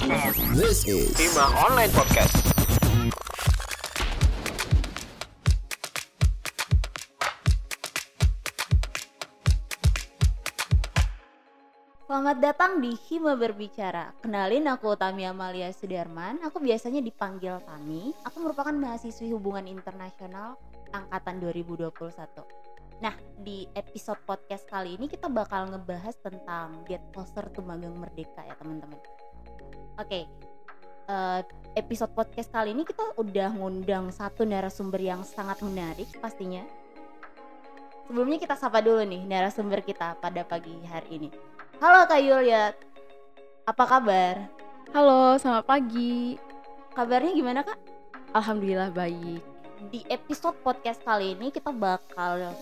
This is Hima Online Podcast. Selamat datang di Hima Berbicara. Kenalin aku Tami Amalia Sudarman. Aku biasanya dipanggil Tami. Aku merupakan mahasiswi hubungan internasional angkatan 2021. Nah, di episode podcast kali ini kita bakal ngebahas tentang Get Closer to Magang Merdeka ya teman-teman. Oke, eh, episode podcast kali ini kita udah ngundang satu narasumber yang sangat menarik pastinya. Sebelumnya kita sapa dulu nih narasumber kita pada pagi hari ini. Halo Kak Yulia, apa kabar? Halo, selamat pagi. Kabarnya gimana Kak? Alhamdulillah baik. Di episode podcast kali ini kita bakal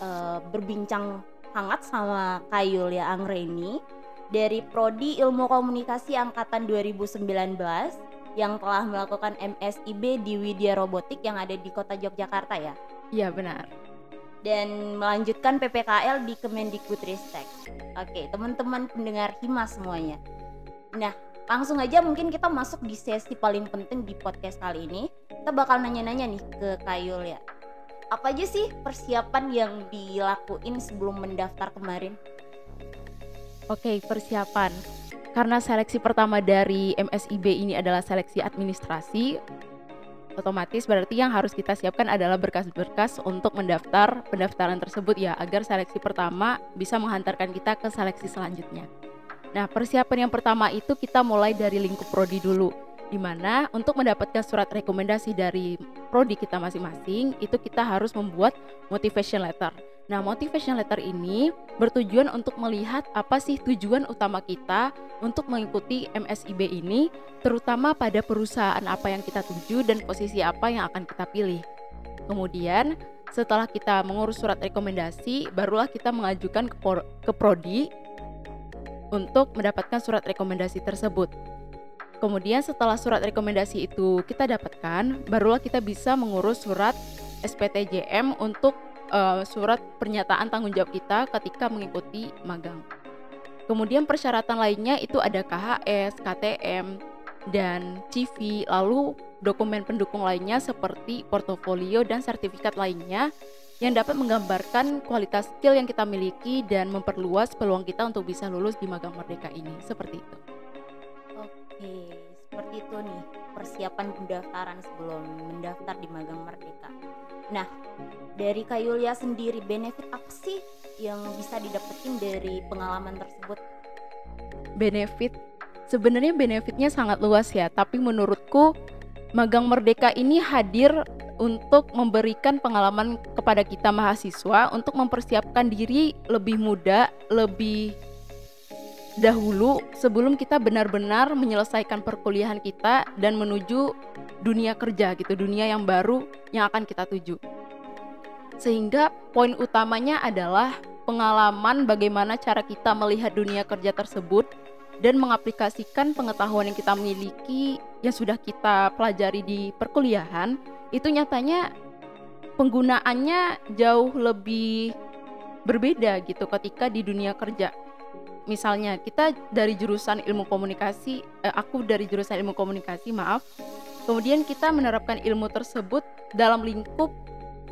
eh, berbincang hangat sama Kak Yulia Anggreni dari Prodi Ilmu Komunikasi Angkatan 2019 yang telah melakukan MSIB di Widya Robotik yang ada di kota Yogyakarta ya Iya benar. dan melanjutkan PPKL di Kemendikbudristek. Oke, teman-teman pendengar Hima semuanya. Nah, langsung aja mungkin kita masuk di sesi paling penting di podcast kali ini. Kita bakal nanya-nanya nih ke Kayul ya. Apa aja sih persiapan yang dilakuin sebelum mendaftar kemarin? Oke, persiapan. Karena seleksi pertama dari MSIB ini adalah seleksi administrasi, otomatis berarti yang harus kita siapkan adalah berkas-berkas untuk mendaftar pendaftaran tersebut ya, agar seleksi pertama bisa menghantarkan kita ke seleksi selanjutnya. Nah, persiapan yang pertama itu kita mulai dari lingkup prodi dulu, di mana untuk mendapatkan surat rekomendasi dari prodi kita masing-masing, itu kita harus membuat motivation letter. Nah, motivation letter ini bertujuan untuk melihat apa sih tujuan utama kita untuk mengikuti MSIB ini, terutama pada perusahaan apa yang kita tuju dan posisi apa yang akan kita pilih. Kemudian, setelah kita mengurus surat rekomendasi, barulah kita mengajukan ke, ke prodi untuk mendapatkan surat rekomendasi tersebut. Kemudian setelah surat rekomendasi itu kita dapatkan, barulah kita bisa mengurus surat SPTJM untuk eh, surat pernyataan tanggung jawab kita ketika mengikuti magang. Kemudian persyaratan lainnya itu ada KHS, KTM, dan CV, lalu dokumen pendukung lainnya seperti portofolio dan sertifikat lainnya yang dapat menggambarkan kualitas skill yang kita miliki dan memperluas peluang kita untuk bisa lulus di magang merdeka ini. Seperti itu. Oke, seperti itu nih persiapan pendaftaran sebelum mendaftar di Magang Merdeka. Nah, dari Kak Yulia sendiri benefit apa sih yang bisa didapetin dari pengalaman tersebut? benefit sebenarnya benefitnya sangat luas ya tapi menurutku magang merdeka ini hadir untuk memberikan pengalaman kepada kita mahasiswa untuk mempersiapkan diri lebih muda lebih dahulu sebelum kita benar-benar menyelesaikan perkuliahan kita dan menuju dunia kerja gitu dunia yang baru yang akan kita tuju sehingga poin utamanya adalah pengalaman bagaimana cara kita melihat dunia kerja tersebut dan mengaplikasikan pengetahuan yang kita miliki yang sudah kita pelajari di perkuliahan itu nyatanya penggunaannya jauh lebih berbeda gitu ketika di dunia kerja. Misalnya kita dari jurusan ilmu komunikasi, eh, aku dari jurusan ilmu komunikasi, maaf. Kemudian kita menerapkan ilmu tersebut dalam lingkup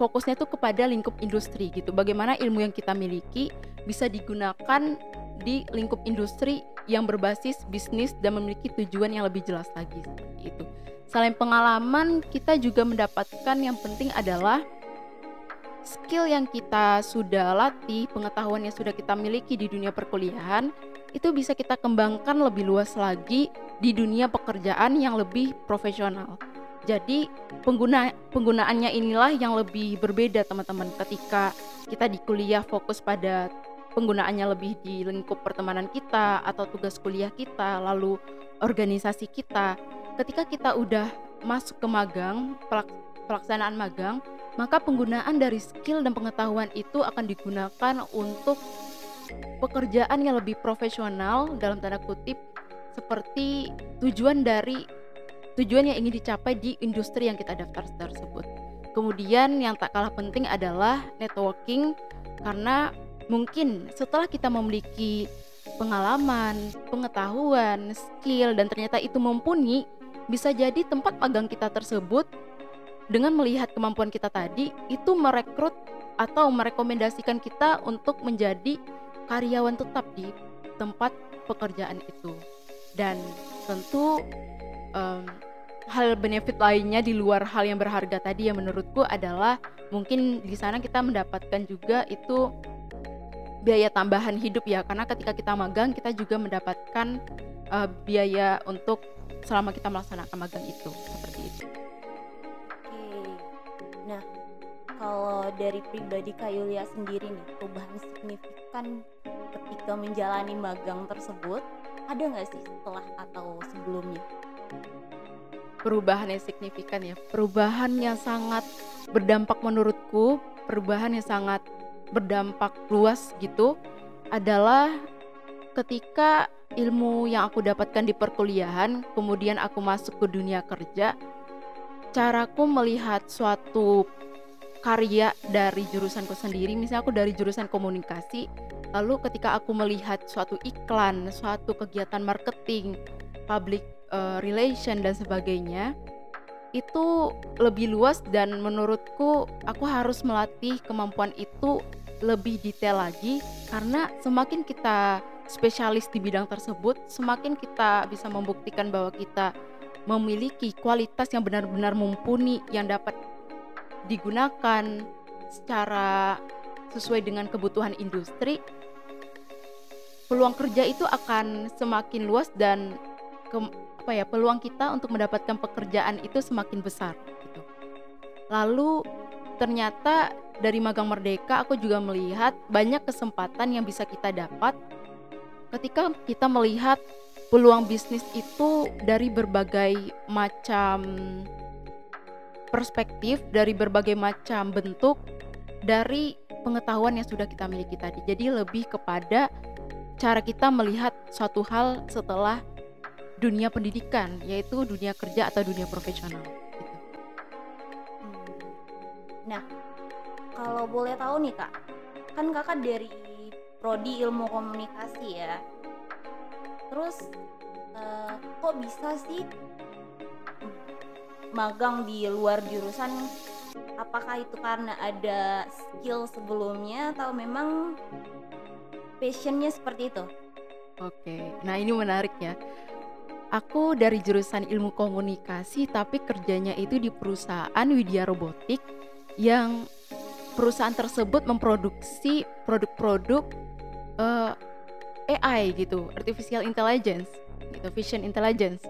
fokusnya itu kepada lingkup industri gitu. Bagaimana ilmu yang kita miliki bisa digunakan di lingkup industri yang berbasis bisnis dan memiliki tujuan yang lebih jelas lagi itu. Selain pengalaman, kita juga mendapatkan yang penting adalah skill yang kita sudah latih, pengetahuan yang sudah kita miliki di dunia perkuliahan itu bisa kita kembangkan lebih luas lagi di dunia pekerjaan yang lebih profesional. Jadi pengguna penggunaannya inilah yang lebih berbeda teman-teman ketika kita di kuliah fokus pada penggunaannya lebih di lingkup pertemanan kita atau tugas kuliah kita, lalu organisasi kita. Ketika kita udah masuk ke magang, pelak- pelaksanaan magang, maka penggunaan dari skill dan pengetahuan itu akan digunakan untuk pekerjaan yang lebih profesional dalam tanda kutip seperti tujuan dari tujuan yang ingin dicapai di industri yang kita daftar tersebut. Kemudian yang tak kalah penting adalah networking karena mungkin setelah kita memiliki pengalaman, pengetahuan, skill dan ternyata itu mumpuni, bisa jadi tempat magang kita tersebut dengan melihat kemampuan kita tadi itu merekrut atau merekomendasikan kita untuk menjadi karyawan tetap di tempat pekerjaan itu. Dan tentu um, hal benefit lainnya di luar hal yang berharga tadi yang menurutku adalah mungkin di sana kita mendapatkan juga itu biaya tambahan hidup ya karena ketika kita magang kita juga mendapatkan uh, biaya untuk selama kita melaksanakan magang itu seperti itu. Oke. Nah, kalau dari pribadi Kak Yulia sendiri nih, perubahan signifikan ketika menjalani magang tersebut ada nggak sih setelah atau sebelumnya? Perubahan yang signifikan ya, perubahan yang sangat berdampak menurutku, perubahan yang sangat berdampak luas gitu adalah ketika ilmu yang aku dapatkan di perkuliahan, kemudian aku masuk ke dunia kerja, caraku melihat suatu karya dari jurusanku sendiri, misalnya aku dari jurusan komunikasi, lalu ketika aku melihat suatu iklan, suatu kegiatan marketing, public uh, relation dan sebagainya, itu lebih luas dan menurutku aku harus melatih kemampuan itu lebih detail lagi karena semakin kita spesialis di bidang tersebut, semakin kita bisa membuktikan bahwa kita memiliki kualitas yang benar-benar mumpuni yang dapat digunakan secara sesuai dengan kebutuhan industri, peluang kerja itu akan semakin luas dan apa ya peluang kita untuk mendapatkan pekerjaan itu semakin besar. Gitu. Lalu ternyata dari magang merdeka aku juga melihat banyak kesempatan yang bisa kita dapat ketika kita melihat peluang bisnis itu dari berbagai macam perspektif, dari berbagai macam bentuk, dari pengetahuan yang sudah kita miliki tadi. Jadi lebih kepada cara kita melihat suatu hal setelah dunia pendidikan, yaitu dunia kerja atau dunia profesional. Gitu. Nah, kalau boleh tahu nih kak, kan kakak dari prodi ilmu komunikasi ya. Terus uh, kok bisa sih magang di luar jurusan? Apakah itu karena ada skill sebelumnya atau memang passionnya seperti itu? Oke, nah ini menarik ya. Aku dari jurusan ilmu komunikasi tapi kerjanya itu di perusahaan Widya Robotik yang perusahaan tersebut memproduksi produk-produk uh, eh, AI gitu, artificial intelligence, gitu, vision intelligence.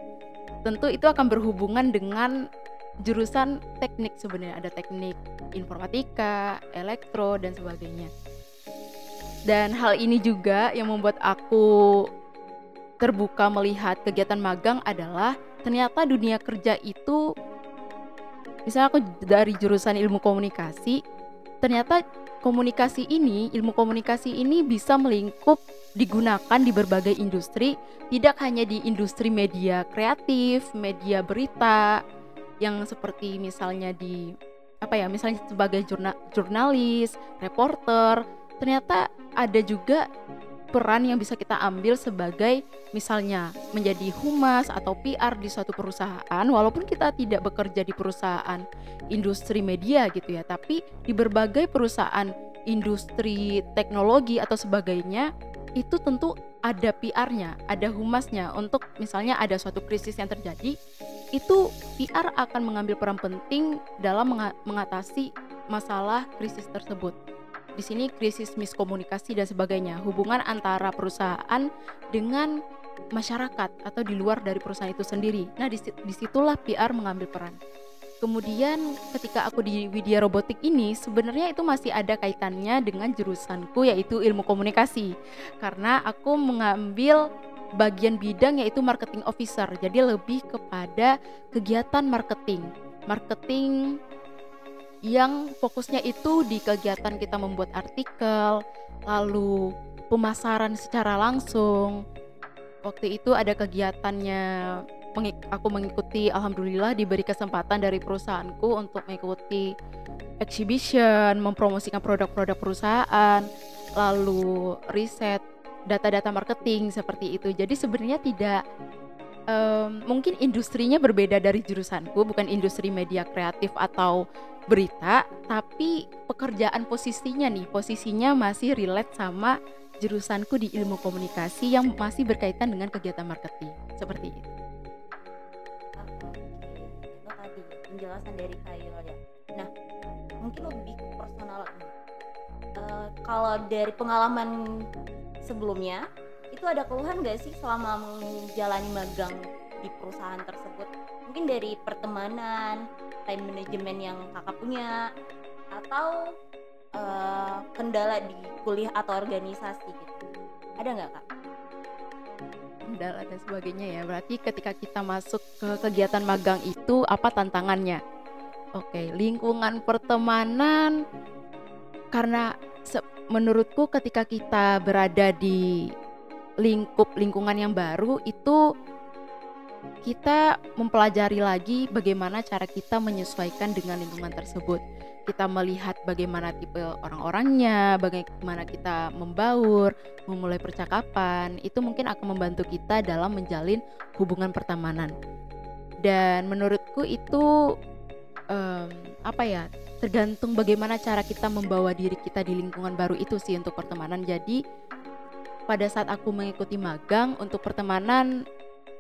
Tentu itu akan berhubungan dengan jurusan teknik sebenarnya ada teknik informatika, elektro dan sebagainya. Dan hal ini juga yang membuat aku terbuka melihat kegiatan magang adalah ternyata dunia kerja itu misalnya aku dari jurusan ilmu komunikasi ternyata komunikasi ini, ilmu komunikasi ini bisa melingkup digunakan di berbagai industri, tidak hanya di industri media kreatif, media berita yang seperti misalnya di apa ya, misalnya sebagai jurnal, jurnalis, reporter, ternyata ada juga peran yang bisa kita ambil sebagai misalnya menjadi humas atau PR di suatu perusahaan walaupun kita tidak bekerja di perusahaan industri media gitu ya tapi di berbagai perusahaan industri teknologi atau sebagainya itu tentu ada PR-nya, ada humasnya. Untuk misalnya ada suatu krisis yang terjadi itu PR akan mengambil peran penting dalam mengatasi masalah krisis tersebut di sini krisis miskomunikasi dan sebagainya, hubungan antara perusahaan dengan masyarakat atau di luar dari perusahaan itu sendiri. Nah, di situlah PR mengambil peran. Kemudian ketika aku di Widya Robotik ini sebenarnya itu masih ada kaitannya dengan jurusanku yaitu ilmu komunikasi. Karena aku mengambil bagian bidang yaitu marketing officer. Jadi lebih kepada kegiatan marketing. Marketing yang fokusnya itu di kegiatan kita membuat artikel, lalu pemasaran secara langsung. Waktu itu ada kegiatannya aku mengikuti alhamdulillah diberi kesempatan dari perusahaanku untuk mengikuti exhibition, mempromosikan produk-produk perusahaan, lalu riset data-data marketing seperti itu. Jadi sebenarnya tidak um, mungkin industrinya berbeda dari jurusanku, bukan industri media kreatif atau berita, tapi pekerjaan posisinya nih, posisinya masih relate sama jurusanku di ilmu komunikasi yang masih berkaitan dengan kegiatan marketing seperti itu. itu tadi penjelasan dari Kayul ya. Nah, mungkin lebih personal. Uh, kalau dari pengalaman sebelumnya, itu ada keluhan gak sih selama menjalani magang di perusahaan tersebut? Mungkin dari pertemanan, time management yang kakak punya, atau uh, kendala di kuliah atau organisasi gitu ada nggak kak? Kendala dan sebagainya ya berarti ketika kita masuk ke kegiatan magang itu apa tantangannya? Oke lingkungan pertemanan karena menurutku ketika kita berada di lingkup lingkungan yang baru itu kita mempelajari lagi bagaimana cara kita menyesuaikan dengan lingkungan tersebut kita melihat bagaimana tipe orang-orangnya, bagaimana kita membaur, memulai percakapan, itu mungkin akan membantu kita dalam menjalin hubungan pertemanan. Dan menurutku itu um, apa ya? Tergantung bagaimana cara kita membawa diri kita di lingkungan baru itu sih untuk pertemanan. Jadi pada saat aku mengikuti magang untuk pertemanan,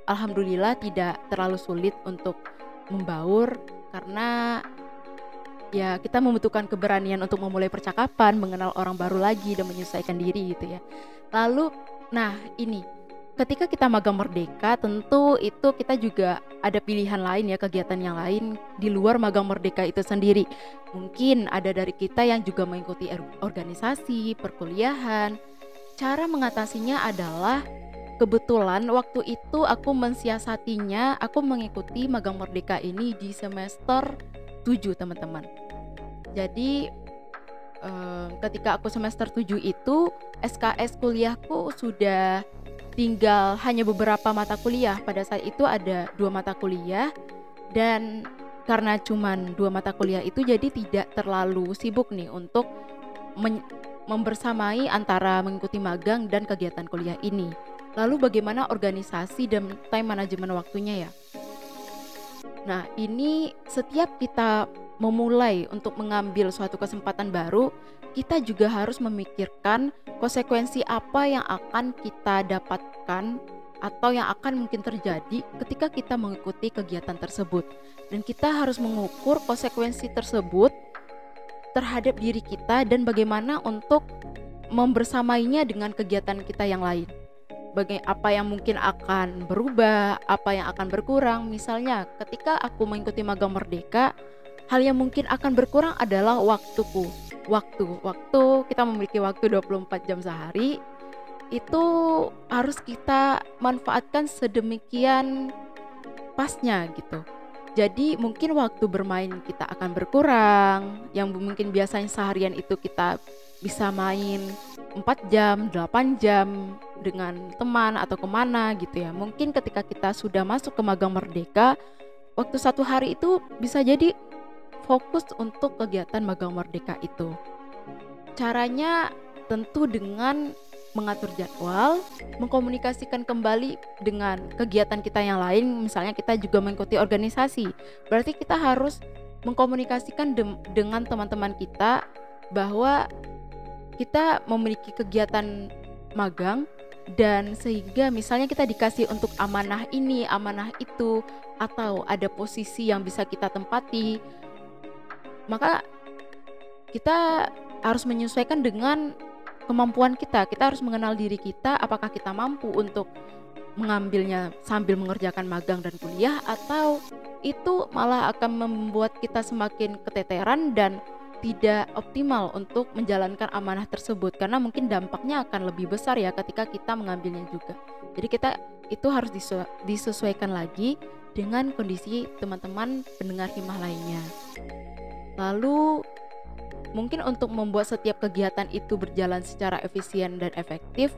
alhamdulillah tidak terlalu sulit untuk membaur karena ya kita membutuhkan keberanian untuk memulai percakapan, mengenal orang baru lagi dan menyesuaikan diri gitu ya. Lalu nah ini ketika kita magang merdeka tentu itu kita juga ada pilihan lain ya kegiatan yang lain di luar magang merdeka itu sendiri. Mungkin ada dari kita yang juga mengikuti organisasi, perkuliahan. Cara mengatasinya adalah kebetulan waktu itu aku mensiasatinya, aku mengikuti magang merdeka ini di semester 7 teman-teman. Jadi um, ketika aku semester 7 itu SKS kuliahku sudah tinggal hanya beberapa mata kuliah. Pada saat itu ada dua mata kuliah dan karena cuman dua mata kuliah itu jadi tidak terlalu sibuk nih untuk membersamai antara mengikuti magang dan kegiatan kuliah ini. Lalu bagaimana organisasi dan time management waktunya ya? Nah, ini setiap kita memulai untuk mengambil suatu kesempatan baru, kita juga harus memikirkan konsekuensi apa yang akan kita dapatkan atau yang akan mungkin terjadi ketika kita mengikuti kegiatan tersebut. Dan kita harus mengukur konsekuensi tersebut terhadap diri kita dan bagaimana untuk membersamainya dengan kegiatan kita yang lain. Bagai apa yang mungkin akan berubah, apa yang akan berkurang. Misalnya, ketika aku mengikuti magang merdeka, hal yang mungkin akan berkurang adalah waktuku. Waktu, waktu kita memiliki waktu 24 jam sehari itu harus kita manfaatkan sedemikian pasnya gitu. Jadi mungkin waktu bermain kita akan berkurang, yang mungkin biasanya seharian itu kita bisa main 4 jam, 8 jam dengan teman atau ke mana gitu ya. Mungkin ketika kita sudah masuk ke magang merdeka, waktu satu hari itu bisa jadi fokus untuk kegiatan magang merdeka itu. Caranya tentu dengan mengatur jadwal, mengkomunikasikan kembali dengan kegiatan kita yang lain, misalnya kita juga mengikuti organisasi. Berarti kita harus mengkomunikasikan de dengan teman-teman kita bahwa kita memiliki kegiatan magang dan sehingga misalnya kita dikasih untuk amanah ini, amanah itu atau ada posisi yang bisa kita tempati maka kita harus menyesuaikan dengan kemampuan kita. Kita harus mengenal diri kita, apakah kita mampu untuk mengambilnya sambil mengerjakan magang dan kuliah, atau itu malah akan membuat kita semakin keteteran dan tidak optimal untuk menjalankan amanah tersebut karena mungkin dampaknya akan lebih besar ya ketika kita mengambilnya juga. Jadi kita itu harus disesuaikan lagi dengan kondisi teman-teman pendengar himah lainnya. Lalu mungkin untuk membuat setiap kegiatan itu berjalan secara efisien dan efektif,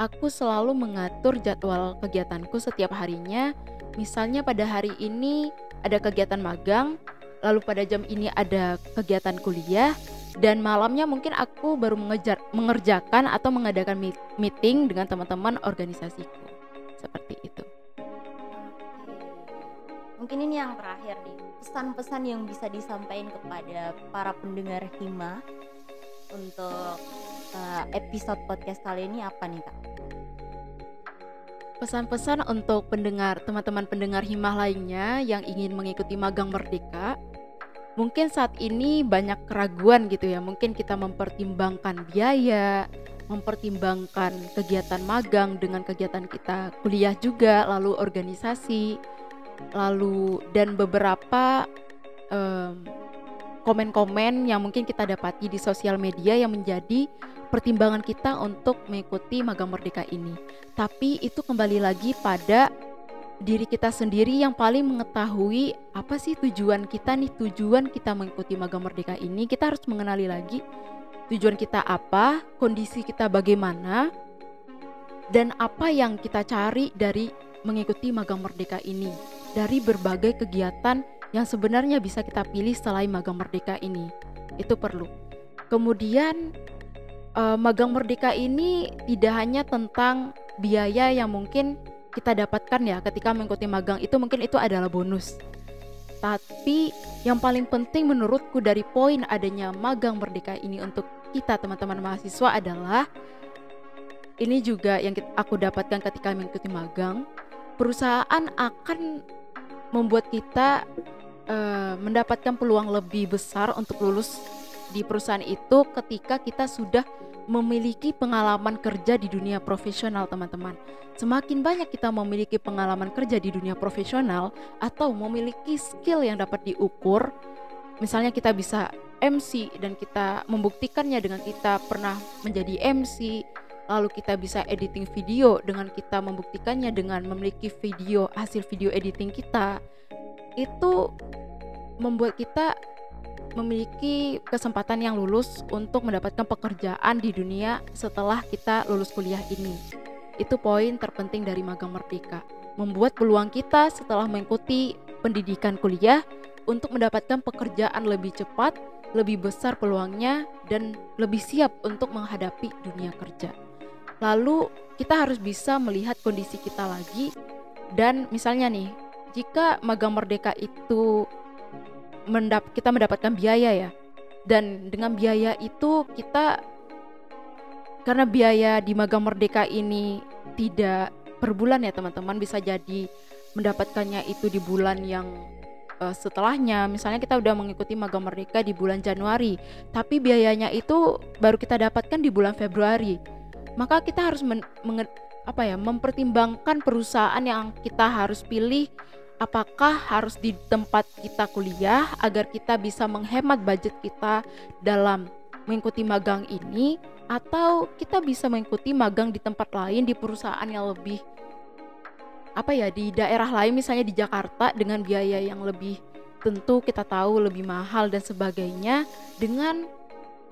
aku selalu mengatur jadwal kegiatanku setiap harinya. Misalnya pada hari ini ada kegiatan magang, lalu pada jam ini ada kegiatan kuliah, dan malamnya mungkin aku baru mengejar mengerjakan atau mengadakan meeting dengan teman-teman organisasiku. Seperti itu. Mungkin ini yang terakhir nih pesan-pesan yang bisa disampaikan kepada para pendengar Hima untuk uh, episode podcast kali ini apa nih kak? Pesan-pesan untuk pendengar teman-teman pendengar Himah lainnya yang ingin mengikuti magang merdeka mungkin saat ini banyak keraguan gitu ya. Mungkin kita mempertimbangkan biaya, mempertimbangkan kegiatan magang dengan kegiatan kita kuliah juga, lalu organisasi, lalu dan beberapa komen-komen um, yang mungkin kita dapati di sosial media yang menjadi pertimbangan kita untuk mengikuti magang merdeka ini. Tapi itu kembali lagi pada diri kita sendiri yang paling mengetahui apa sih tujuan kita nih tujuan kita mengikuti magang merdeka ini kita harus mengenali lagi tujuan kita apa kondisi kita bagaimana dan apa yang kita cari dari mengikuti magang merdeka ini dari berbagai kegiatan yang sebenarnya bisa kita pilih selain magang merdeka ini itu perlu kemudian uh, magang merdeka ini tidak hanya tentang biaya yang mungkin kita dapatkan ya ketika mengikuti magang itu mungkin itu adalah bonus. Tapi yang paling penting menurutku dari poin adanya magang merdeka ini untuk kita teman-teman mahasiswa adalah ini juga yang aku dapatkan ketika mengikuti magang. Perusahaan akan membuat kita uh, mendapatkan peluang lebih besar untuk lulus di perusahaan itu ketika kita sudah memiliki pengalaman kerja di dunia profesional, teman-teman. Semakin banyak kita memiliki pengalaman kerja di dunia profesional atau memiliki skill yang dapat diukur, misalnya kita bisa MC dan kita membuktikannya dengan kita pernah menjadi MC, lalu kita bisa editing video dengan kita membuktikannya dengan memiliki video hasil video editing kita. Itu membuat kita memiliki kesempatan yang lulus untuk mendapatkan pekerjaan di dunia setelah kita lulus kuliah ini. Itu poin terpenting dari magang merdeka. Membuat peluang kita setelah mengikuti pendidikan kuliah untuk mendapatkan pekerjaan lebih cepat, lebih besar peluangnya dan lebih siap untuk menghadapi dunia kerja. Lalu kita harus bisa melihat kondisi kita lagi. Dan misalnya nih, jika magang merdeka itu mendap kita mendapatkan biaya ya. Dan dengan biaya itu kita karena biaya di magang merdeka ini tidak per bulan ya teman-teman bisa jadi mendapatkannya itu di bulan yang uh, setelahnya. Misalnya kita udah mengikuti magang merdeka di bulan Januari tapi biayanya itu baru kita dapatkan di bulan Februari maka kita harus men, apa ya mempertimbangkan perusahaan yang kita harus pilih. Apakah harus di tempat kita kuliah agar kita bisa menghemat budget kita dalam mengikuti magang ini? Atau kita bisa mengikuti magang di tempat lain di perusahaan yang lebih apa ya di daerah lain misalnya di Jakarta dengan biaya yang lebih tentu kita tahu lebih mahal dan sebagainya. Dengan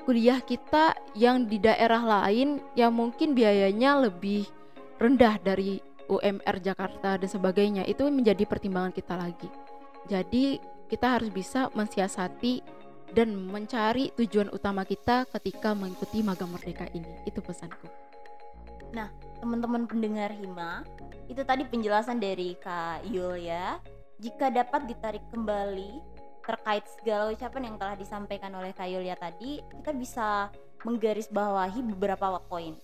kuliah kita yang di daerah lain yang mungkin biayanya lebih rendah dari UMR Jakarta dan sebagainya itu menjadi pertimbangan kita lagi. Jadi kita harus bisa mensiasati dan mencari tujuan utama kita ketika mengikuti magang merdeka ini. Itu pesanku. Nah, teman-teman pendengar Hima, itu tadi penjelasan dari Kak Yul ya. Jika dapat ditarik kembali terkait segala ucapan yang telah disampaikan oleh Kak Yulia tadi, kita bisa menggarisbawahi beberapa poin.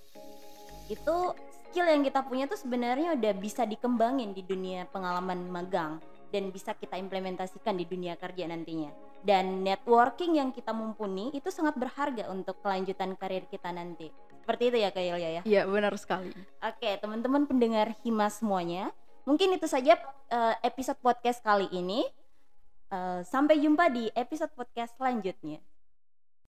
Itu skill yang kita punya tuh sebenarnya udah bisa dikembangin di dunia pengalaman magang dan bisa kita implementasikan di dunia kerja nantinya. Dan networking yang kita mumpuni itu sangat berharga untuk kelanjutan karir kita nanti. Seperti itu ya Kak Ilya ya? Iya benar sekali. Oke teman-teman pendengar Hima semuanya. Mungkin itu saja uh, episode podcast kali ini. Uh, sampai jumpa di episode podcast selanjutnya.